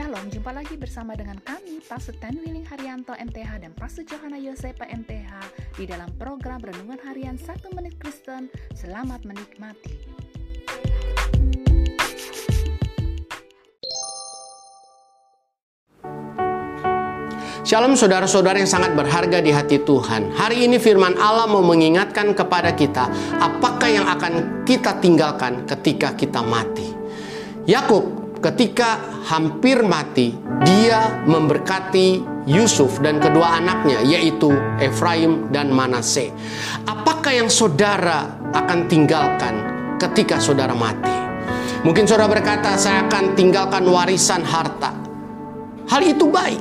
Shalom, jumpa lagi bersama dengan kami, Pastor Ten Willing Haryanto MTH dan Pastor Johanna Yosepa MTH di dalam program Renungan Harian 1 Menit Kristen. Selamat menikmati. Shalom saudara-saudara yang sangat berharga di hati Tuhan. Hari ini firman Allah mau mengingatkan kepada kita apakah yang akan kita tinggalkan ketika kita mati. Yakub ketika hampir mati, dia memberkati Yusuf dan kedua anaknya, yaitu Efraim dan Manase. Apakah yang saudara akan tinggalkan ketika saudara mati? Mungkin saudara berkata, "Saya akan tinggalkan warisan harta." Hal itu baik,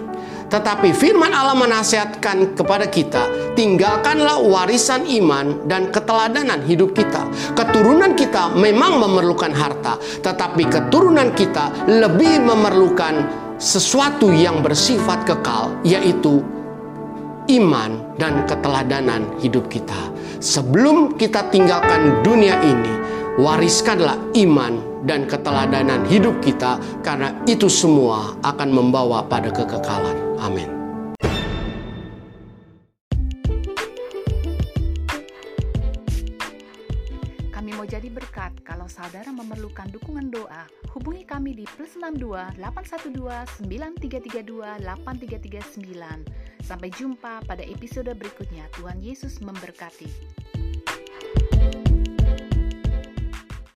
tetapi firman Allah menasihatkan kepada kita, tinggalkanlah warisan iman dan keteladanan hidup kita. Keturunan kita memang memerlukan harta, tetapi keturunan kita lebih memerlukan sesuatu yang bersifat kekal, yaitu iman dan keteladanan hidup kita. Sebelum kita tinggalkan dunia ini, wariskanlah iman dan keteladanan hidup kita karena itu semua akan membawa pada kekekalan. Amin. Kami mau jadi berkat. Kalau saudara memerlukan dukungan doa, hubungi kami di plus 62 812 9332 8339. Sampai jumpa pada episode berikutnya. Tuhan Yesus memberkati.